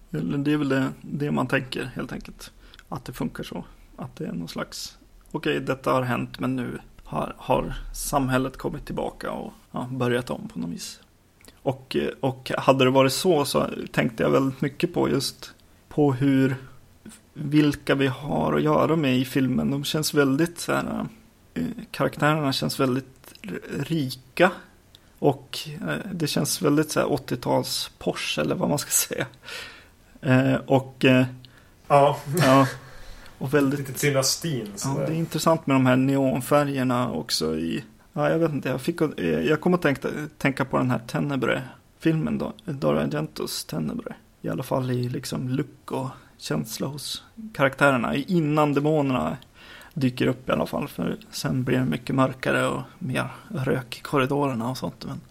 det är väl det, det man tänker helt enkelt. Att det funkar så. Att det är någon slags... Okej, okay, detta har hänt men nu har, har samhället kommit tillbaka och ja, börjat om på något vis. Och, och hade det varit så så tänkte jag väldigt mycket på just på hur vilka vi har att göra med i filmen. De känns väldigt så här, eh, karaktärerna känns väldigt rika. Och eh, det känns väldigt så här 80-tals Porsche eller vad man ska säga. Eh, och ja. ja. Och väldigt... Lite dynastin. Ja, det är intressant med de här neonfärgerna också i... Ja, jag vet inte. Jag, fick, eh, jag kom att tänka, tänka på den här Tenebre-filmen. Dario Argentos Tenebre. I alla fall i liksom look och känsla hos karaktärerna. Innan demonerna dyker upp i alla fall. För sen blir det mycket mörkare och mer rök i korridorerna och sånt. Men,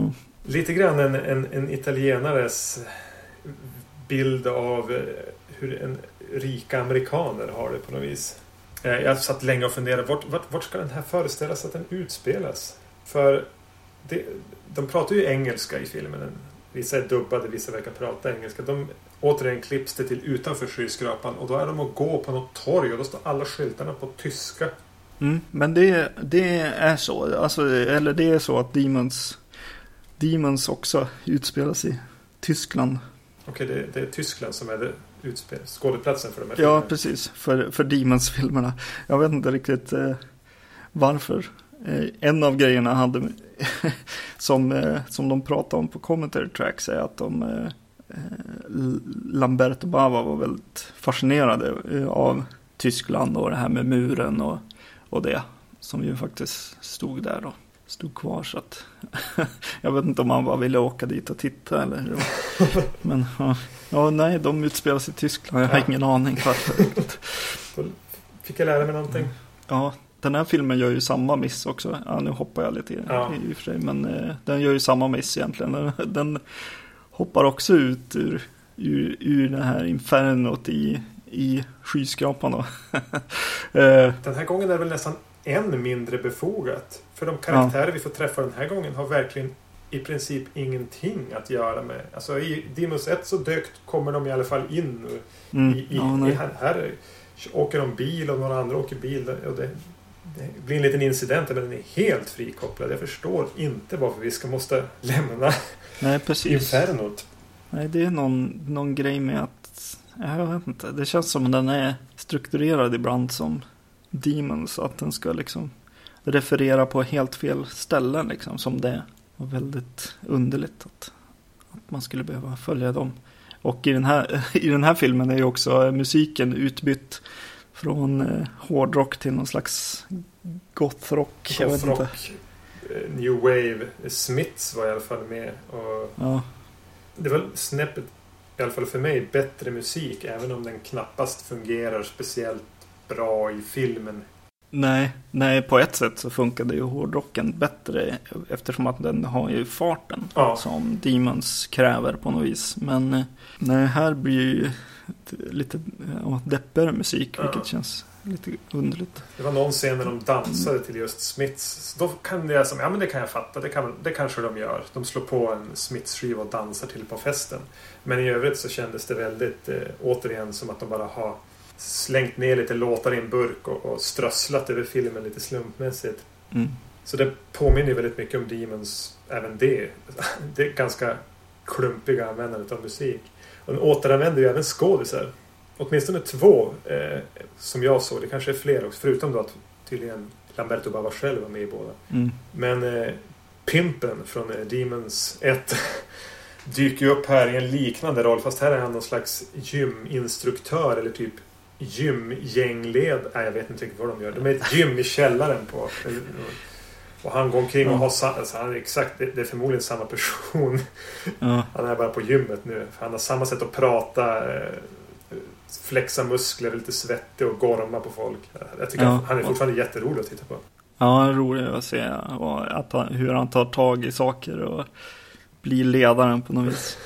mm. Lite grann en, en, en italienares bild av eh, hur en rika amerikaner har det på något vis. Eh, jag satt länge och funderade. Vart, vart, vart ska den här föreställas att den utspelas? För det, de pratar ju engelska i filmen. Vissa är dubbade, vissa verkar prata engelska. De, återigen klipps det till utanför skyskrapan och då är de att gå på något torg och då står alla skyltarna på tyska. Mm, men det, det är så. Alltså, eller det är så att Demons, Demons också utspelas i Tyskland. Okej, det, det, är Tyskland som är det utspel, skådeplatsen för de här filmerna? Ja, precis. För, för Demons-filmerna. Jag vet inte riktigt eh, varför. Eh, en av grejerna hade som, eh, som de pratade om på commentary tracks är att de eh, Lamberto Bava var väldigt fascinerade av Tyskland och det här med muren och, och det som ju faktiskt stod där då. Stod kvar så att jag vet inte om han bara ville åka dit och titta eller Men ja, ja, nej, de utspelas i Tyskland. Jag har ja. ingen aning varför. Fick jag lära mig någonting? Ja, den här filmen gör ju samma miss också. Ja, nu hoppar jag lite ja. i, och för sig. Men eh, den gör ju samma miss egentligen. Den, den hoppar också ut ur, ur, ur det här infernot i, i skyskrapan. Eh. den här gången är det väl nästan än mindre befogat. För de karaktärer ja. vi får träffa den här gången har verkligen i princip ingenting att göra med. Alltså i Dimos 1 så dök kommer de i alla fall in. Mm. I, i, ja, i här, här, åker de bil och några andra åker bil. Och det, det blir en liten incident men den är helt frikopplad. Jag förstår inte varför vi ska måste lämna Nej, precis. infernot. Nej, det är någon, någon grej med att jag vet inte. Det känns som att den är strukturerad ibland som Demons. Att den ska liksom referera på helt fel ställen liksom. Som det var väldigt underligt att, att man skulle behöva följa dem. Och i den här, i den här filmen är ju också musiken utbytt från eh, hårdrock till någon slags gothrock. Gothrock, eh, new wave. Smiths var i alla fall med. Och ja. Det var snäppet, i alla fall för mig, bättre musik. Även om den knappast fungerar speciellt bra i filmen. Nej, nej, på ett sätt så funkade ju hårdrocken bättre eftersom att den har ju farten ja. som Demons kräver på något vis. Men eh, nej, här blir ju lite ja, deppigare musik, ja. vilket känns lite underligt. Det var någon scen när de dansade till just Smiths. Då kan jag som, ja men det kan jag fatta, det, kan, det kanske de gör. De slår på en Smiths-skiva och dansar till på festen. Men i övrigt så kändes det väldigt, eh, återigen, som att de bara har slängt ner lite låtar i en burk och, och strösslat över filmen lite slumpmässigt. Mm. Så det påminner väldigt mycket om Demons, även det. Det är ganska klumpiga användandet av musik. Och den återanvänder ju även skådisar. Åtminstone två eh, som jag såg. Det kanske är fler också. Förutom då att tydligen Lamberto Bava själv var med i båda. Mm. Men eh, Pimpen från eh, Demons 1 dyker ju upp här i en liknande roll. Fast här är han någon slags gyminstruktör eller typ gymgängled. Nej, jag vet inte riktigt vad de gör. De är ett gym i källaren på... Och han går omkring och har alltså han är exakt, det är förmodligen samma person. Ja. Han är bara på gymmet nu. Han har samma sätt att prata. Eh, flexa muskler, lite svettig och gorma på folk. Jag tycker ja. han är fortfarande jätterolig att titta på. Ja, rolig att se att han, hur han tar tag i saker och blir ledaren på något vis.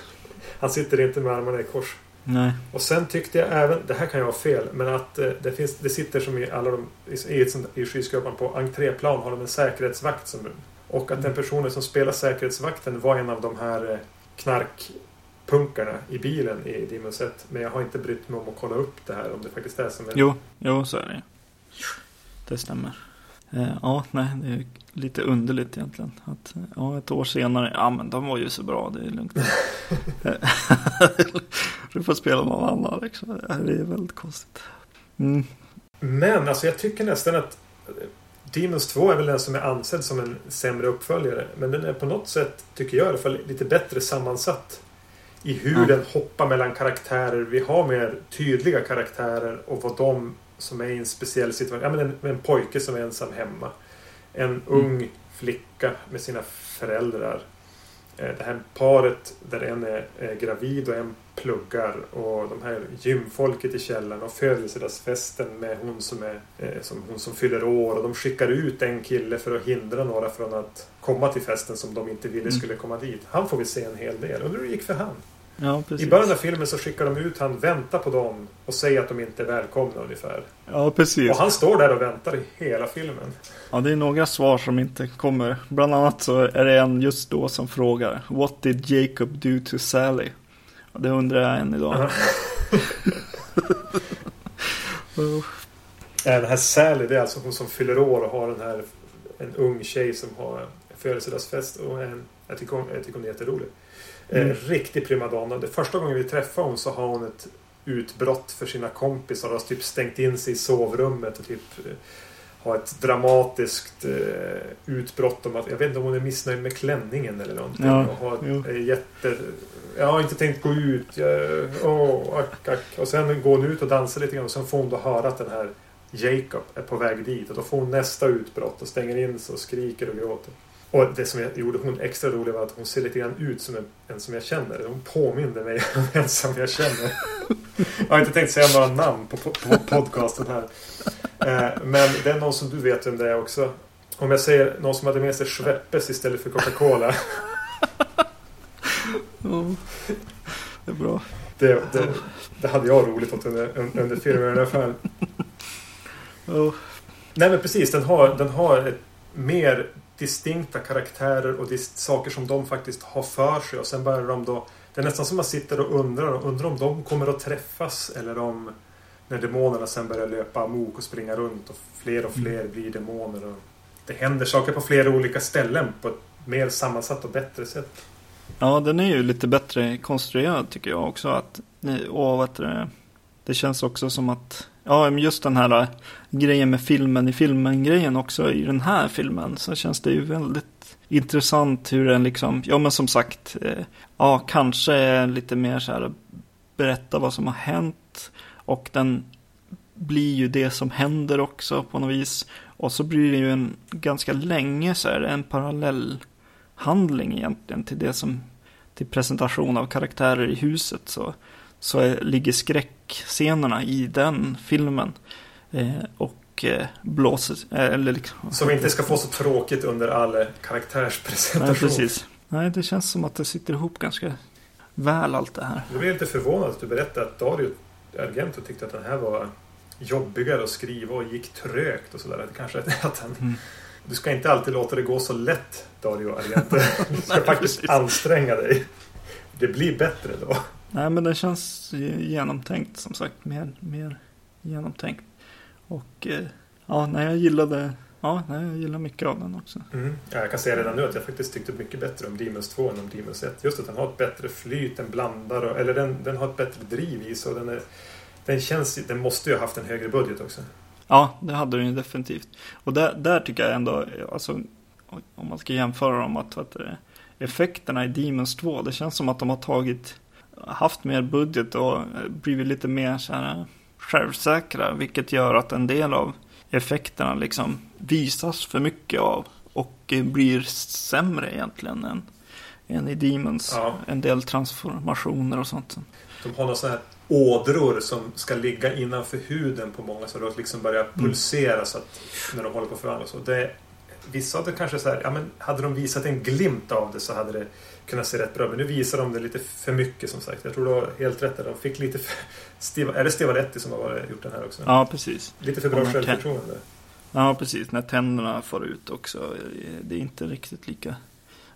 han sitter inte med armarna i kors. Nej. Och sen tyckte jag även, det här kan jag ha fel, men att eh, det, finns, det sitter som i alla de, i, i skyskrapan på entréplan har de en säkerhetsvakt som och att mm. den personen som spelar säkerhetsvakten var en av de här eh, knarkpunkarna i bilen i Demons 1. Men jag har inte brytt mig om att kolla upp det här om det faktiskt är som en... Jo, jo så är det. Det stämmer. Eh, ja, nej, det är lite underligt egentligen. Att, ja, ett år senare, ja men de var ju så bra, det är lugnt. du får spela någon annan liksom. Det är väldigt konstigt. Mm. Men alltså jag tycker nästan att Demons 2 är väl den som är ansedd som en sämre uppföljare. Men den är på något sätt, tycker jag i alla fall, lite bättre sammansatt. i hur den hoppar mellan karaktärer. Vi har mer tydliga karaktärer och vad de som är i en speciell situation. Ja, men en, en pojke som är ensam hemma. En ung flicka med sina föräldrar. Eh, Det här paret där en är, gravid och en pluggar och de här gymfolket i källaren och födelsedagsfesten med hon som, är, eh, som, hon som fyller år och de skickar ut en kille för att hindra några från att komma till festen som de inte ville Mm. skulle komma dit. Han får vi se en hel del. Undrar hur det gick för han? Ja. I början av filmen så skickar de ut han, vänta på dem och säger att de inte är välkomna ungefär. Ja, precis. Och han står där och väntar i hela filmen. Ja, det är några svar som inte kommer. Bland annat så är det en just då som frågar What did Jacob do to Sally? Och det undrar jag än idag. Eh, Den här Sally, det är alltså hon som fyller år och har den här en ung tjej som har födelsedagsfest och en, jag, tycker hon, jag tycker hon är jätterolig. Eh, Mm. riktig primadonna. Det första gången vi träffar hon så har hon ett utbrott för sina kompisar och har typ stängt in sig i sovrummet och typ eh, har ett dramatiskt eh, utbrott om att jag vet inte om hon är missnöjd med klänningen eller någonting. Ja, och har jätte... Jag har inte tänkt gå ut. Jag, åh, ack, ack. Och sen går hon ut och dansar lite grann och sen får hon då höra att den här Jacob är på väg dit och då får hon nästa utbrott och stänger in sig och skriker och gråter. Och det som jag gjorde hon extra rolig var att hon ser lite grann ut som en, en som jag känner. Hon påminner mig om en som jag känner. Jag har inte tänkt säga några namn på, på, på podcasten här. Eh, men det är någon som du vet vem det är också. Om jag säger någon som hade med sig Schweppes istället för Coca-Cola. oh. Det är bra. Det, det, det hade jag roligt åt under, under filmen i alla fall. Oh. Nej men precis, den har, den har ett mer distinkta karaktärer och saker som de faktiskt har för sig och sen börjar de då Det är nästan som man sitter och undrar och undrar om de kommer att träffas eller om när demonerna sen börjar löpa amok och springa runt och fler och fler blir demoner och det händer saker på flera olika ställen på ett mer sammansatt och bättre sätt. Ja, den är ju lite bättre konstruerad tycker jag också. Att, och vad heter det, det känns också som att, ja men just den här äh, grejen med filmen i filmen-grejen också i den här filmen. Så känns det ju väldigt intressant hur den liksom, ja men som sagt, eh, ja kanske lite mer så här berätta vad som har hänt. Och den blir ju det som händer också på något vis. Och så blir det ju en ganska länge så är det en parallell handling egentligen till det som till presentation av karaktärer i huset så, så är, ligger skräckscenerna i den filmen. Eh, och eh, blåser, eh, eller liksom. Så vi inte ska få så tråkigt under all Nej, karaktärspresentation. precis. Nej, det känns som att det sitter ihop ganska väl allt det här. Jag blev lite förvånad att du berättade att Dario Argento tyckte att den här var jobbigare att skriva och gick trögt och sådär. Kanske att han... Mm. Du ska inte alltid låta det gå så lätt, Dario Argento. Du ska faktiskt precis. anstränga dig. Det blir bättre då. Nej, men den känns genomtänkt som sagt. Mer, mer genomtänkt. Och eh, ja, nej, jag gillade, ja, nej, jag gillar mycket av den också. Mm. Ja, jag kan säga redan nu att jag faktiskt tyckte mycket bättre om Demons 2 än om Demons 1. Just att den har ett bättre flyt, den blandar, och, eller den, den har ett bättre driv i sig. Den, är, den, känns, den måste ju ha haft en högre budget också. Ja, det hade den ju definitivt. Och där, där tycker jag ändå, alltså, om man ska jämföra dem, att, att eh, effekterna i Demons 2, det känns som att de har tagit, haft mer budget och blivit lite mer så här självsäkra, vilket gör att en del av effekterna liksom visas för mycket av och blir sämre egentligen än, än i Demons. Ja. En del transformationer och sånt. De har några sådana här ådror som ska ligga innanför huden på många så de liksom börjar pulsera så att när de håller på att förvandlas. Och det, vissa av det kanske så här, ja men hade de visat en glimt av det så hade det kunnat se rätt bra. Men nu visar de det lite för mycket som sagt. Jag tror du har helt rätt där. De fick lite för... Stiva, är det Stivaletti som har gjort den här också? Ja, precis. Lite för bra Och självförtroende. Ja, precis. När tänderna får ut också. Det är inte riktigt lika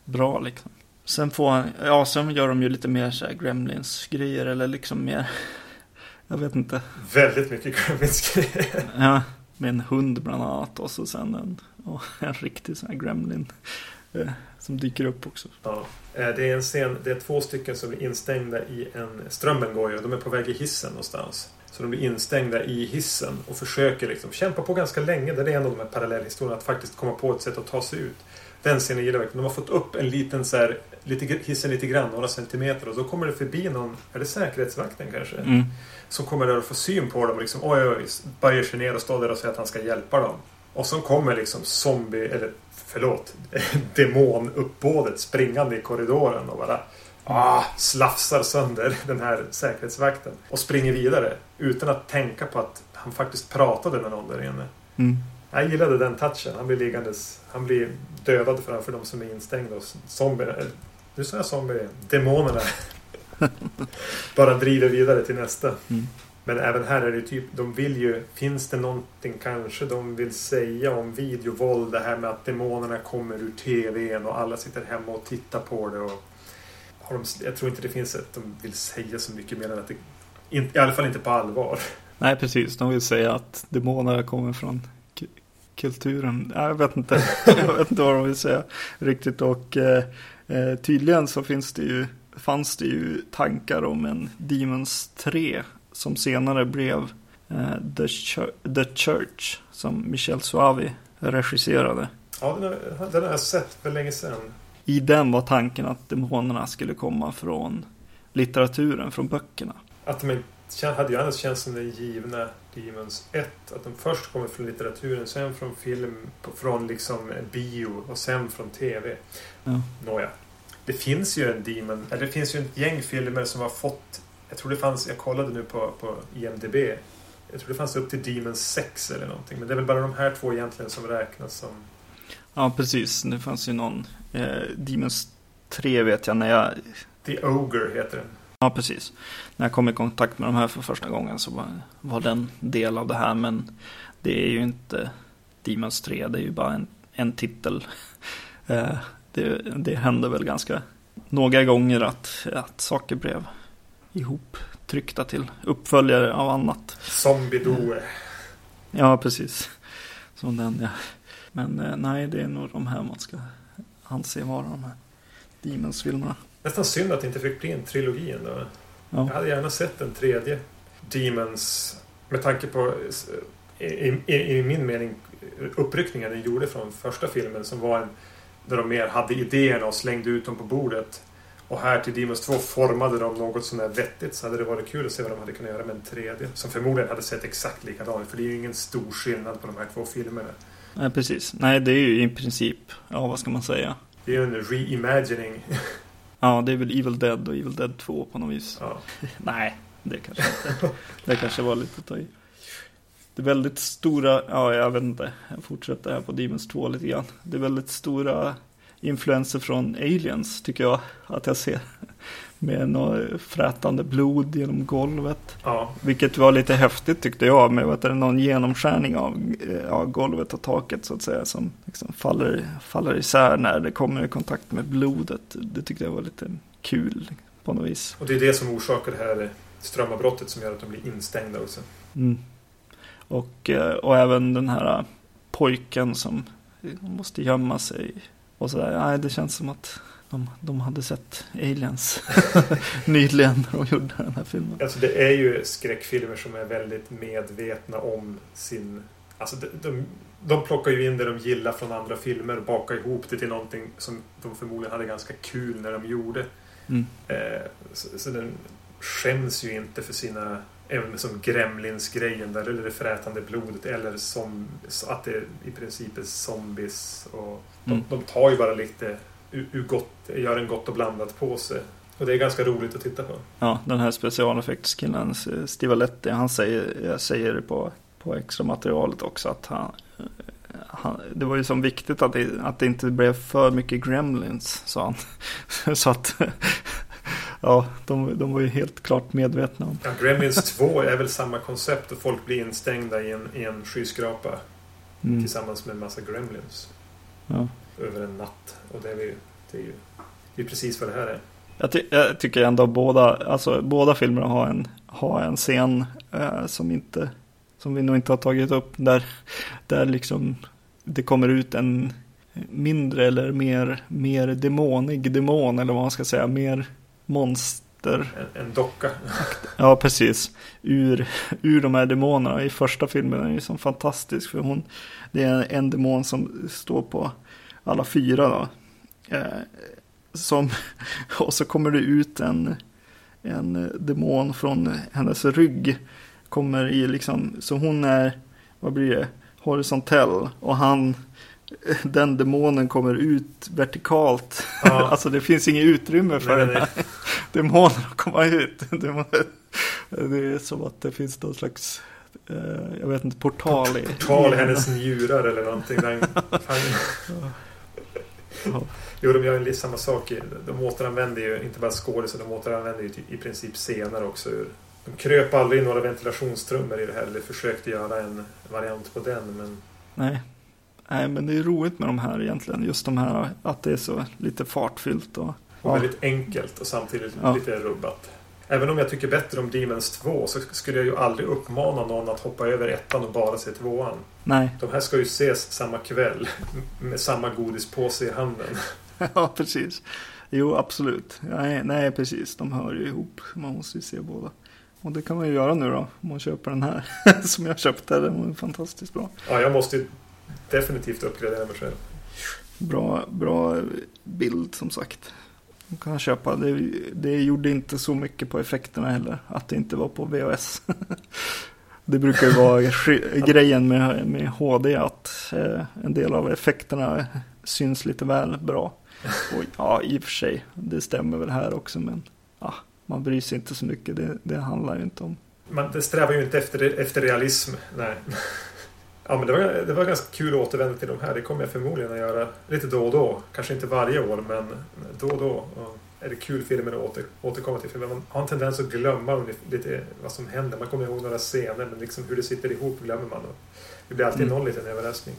bra liksom. Sen får han, ja sen gör de ju lite mer så här Gremlins-grejer eller liksom mer, jag vet inte. Väldigt mycket Gremlins-grejer. Ja, med en hund bland annat och så sen en, ja, en riktig sån här Gremlin som dyker upp också. Ja. Eh, Det är en scen, det är två stycken som blir instängda i en... Strömmen går ju de är på väg i hissen någonstans. Så de blir instängda i hissen och försöker liksom kämpa på ganska länge. Det är en av de här parallellhistorierna. Att faktiskt komma på ett sätt att ta sig ut. Den scenen gillar jag verkligen. De har fått upp en liten så här, lite, hissen lite grann, några centimeter. Och så kommer det förbi någon, är det säkerhetsvakten kanske? Mm. Som kommer där och får syn på dem och liksom oj, oj, oj, böjer sig ner och står där och säger att han ska hjälpa dem. Och så kommer liksom zombie, eller förlåt, demonuppbådet springande i korridoren och bara ah, slafsar sönder den här säkerhetsvakten. Och springer vidare utan att tänka på att han faktiskt pratade med någon där inne. Mm. Jag gillade den touchen. Han blir liggandes. Han blir dödad framför de som är instängda. Och zombie, eller, nu sa jag zombie. Demonerna bara driver vidare till nästa. Mm. Men även här är det typ, de vill ju, finns det någonting kanske de vill säga om videovåld? Det här med att demonerna kommer ur TVn och alla sitter hemma och tittar på det. Och har de, jag tror inte det finns att de vill säga så mycket mer än att det, in, i alla fall inte på allvar. Nej, precis. De vill säga att demonerna kommer från kulturen. Nej, Jag vet inte. jag vet inte vad de vill säga riktigt. Och eh, eh, tydligen så finns det ju, fanns det ju tankar om en Demons 3 som senare blev eh, The, Chur- The Church som Michel Suavi regisserade. Ja, den har, den har jag sett för länge sedan. I den var tanken att demonerna skulle komma från litteraturen, från böckerna. Att de hade ju annars känts som den givna Demons 1. Att de först kommer från litteraturen, sen från film, från liksom bio och sen från TV. Ja. Nåja. Det finns ju en Demon, eller det finns ju ett gäng filmer som har fått jag tror det fanns, jag kollade nu på, på IMDB. Jag tror det fanns upp till Demon 6 eller någonting. Men det är väl bara de här två egentligen som räknas som... Ja, precis. Det fanns ju någon. Eh, Demons 3 vet jag när jag... The Ogre heter den. Ja, precis. När jag kom i kontakt med de här för första gången så var, var den del av det här. Men det är ju inte Demons 3. Det är ju bara en, en titel. Eh, det, det hände väl ganska några gånger att, att saker blev ihop tryckta till uppföljare av annat. Zombie Doe. Ja, precis. Som den ja. Men eh, nej, det är nog de här man ska anse vara de här Demons-filmerna. Nästan synd att det inte fick bli en trilogi ändå. Ja. Jag hade gärna sett en tredje Demons. Med tanke på, i, i, i min mening, uppryckningen den gjorde från första filmen som var en där de mer hade idéerna och slängde ut dem på bordet. Och här till Demons 2 formade de något som är vettigt så hade det varit kul att se vad de hade kunnat göra med en tredje. Som förmodligen hade sett exakt likadan ut för det är ju ingen stor skillnad på de här två filmerna. Nej, precis. Nej, det är ju i princip, ja vad ska man säga? Det är ju en reimagining. Ja, det är väl Evil Dead och Evil Dead 2 på något vis. Ja. Nej, det kanske inte. Det kanske var lite att ta i. Det är väldigt stora, ja jag vet inte, jag fortsätter här på Demons 2 lite grann. Det är väldigt stora influenser från aliens tycker jag att jag ser. Med något frätande blod genom golvet. ja. Vilket var lite häftigt tyckte jag med vet du, någon genomskärning av ja, golvet och taket så att säga. Som liksom faller, faller isär när det kommer i kontakt med blodet. Det tyckte jag var lite kul på något vis. Och det är det som orsakar det här strömavbrottet som gör att de blir instängda också. Mm. Och, eh, och även den här pojken som måste gömma sig. Och sådär. Nej, det känns som att de, de hade sett aliens nyligen när de gjorde den här filmen. Alltså det är ju skräckfilmer som är väldigt medvetna om sin... Alltså de, de, de plockar ju in det de gillar från andra filmer och bakar ihop det till någonting som de förmodligen hade ganska kul när de gjorde. Mm. Eh, så, så den skäms ju inte för sina... Även som Gremlins-grejen där, eller det frätande blodet eller som att det i princip är zombies. Och de, Mm. de tar ju bara lite ur, ur gott, gör en gott och blandat påse. Och det är ganska roligt att titta på. Ja, den här specialeffektskillen, eh, Stivaletti, han säger, jag säger det på, på extra materialet också att han, eh, han, det var ju så viktigt att det, att det inte blev för mycket gremlins, sa han. så att, ja, de, de var ju helt klart medvetna om. Ja, Gremlins 2 är väl samma koncept och folk blir instängda i en, i en skyskrapa Mm. tillsammans med en massa Gremlins Ja. över en natt. Och det är, ju, det är ju det är precis vad det här är. Jag, ty jag tycker ändå båda, alltså båda filmerna har en, har en scen eh, som inte, som vi nog inte har tagit upp, där, där liksom det kommer ut en mindre eller mer, mer demonig demon, eller vad man ska säga, mer akter. En, en docka. Ja, precis. Ur, ur de här demonerna i första filmen är ju så fantastisk. För hon, det är en demon som står på alla fyra då. Eh, som, och så kommer det ut en, en demon från hennes rygg. Kommer i liksom, så hon är, vad blir det, horisontell. Och han, den demonen kommer ut vertikalt. Ja. alltså det finns inget utrymme för Nej, den nej. Här demonen att komma ut. Det är som att det finns någon slags, eh, jag vet inte, portal i. Tal i hennes njurar eller någonting. Den, jo, de gör ju samma sak. De återanvänder ju inte bara skådisar, de återanvänder ju typ i princip scener också. De kröp aldrig in några ventilationstrummor i det här. Eller försökte göra en variant på den. Men Nej. Nej, men det är roligt med de här egentligen. Just de här, att det är så lite fartfyllt och... Och väldigt enkelt och samtidigt lite rubbat. Även om jag tycker bättre om Demons 2 så skulle jag ju aldrig uppmana någon att hoppa över ettan och bara se tvåan. Nej, De här ska ju ses samma kväll med samma godispåse i handen. ja precis. Jo, absolut. Nej, nej, precis. De hör ju ihop. Man måste ju se båda. Och det kan man ju göra nu då. Om man köper den här. Som jag köpte. Den var fantastiskt bra. Ja, jag måste ju definitivt uppgradera mig själv. Bra, bra bild som sagt. De köpa. Det, det gjorde inte så mycket på effekterna heller. Att det inte var på VHS. Det brukar ju vara grejen med, med HD att eh, en del av effekterna syns lite väl bra. Och ja, i och för sig, det stämmer väl här också men ja, man bryr sig inte så mycket. Det, det handlar ju inte om. Man det strävar ju inte efter, efter realism. Nej. Ja, men det var, det var ganska kul att återvända till de här. Det kommer jag förmodligen att göra lite då och då. Kanske inte varje år, men då och då. Är det kul filmer att åter, återkomma till. För man har en tendens att glömma lite vad som händer. Man kommer ihåg några scener, men liksom hur det sitter ihop glömmer man. Och det blir alltid Mm. någon liten överraskning.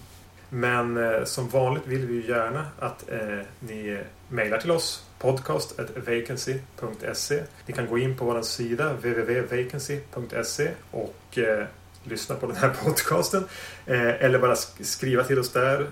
Men eh, som vanligt vill vi gärna att eh, ni mejlar till oss. podcast.vacancy.se Ni kan gå in på vår sida www.vacancy.se och eh, lyssna på den här podcasten. Eh, eller bara sk- skriva till oss där.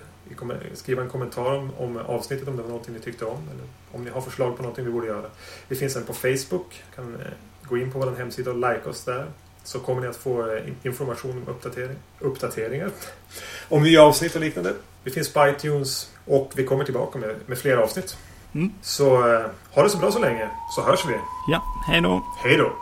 Skriva en kommentar om, om avsnittet om det var någonting ni tyckte om. Eller om ni har förslag på någonting vi borde göra. Vi finns även på Facebook. kan eh, gå in på vår hemsida och like oss där. Så kommer ni att få eh, in- information om uppdatering, uppdateringar. Om nya avsnitt och liknande. Vi finns på iTunes och vi kommer tillbaka med, med fler avsnitt. Mm. Så ha det så bra så länge, så hörs vi. Ja, hej då! Hej då!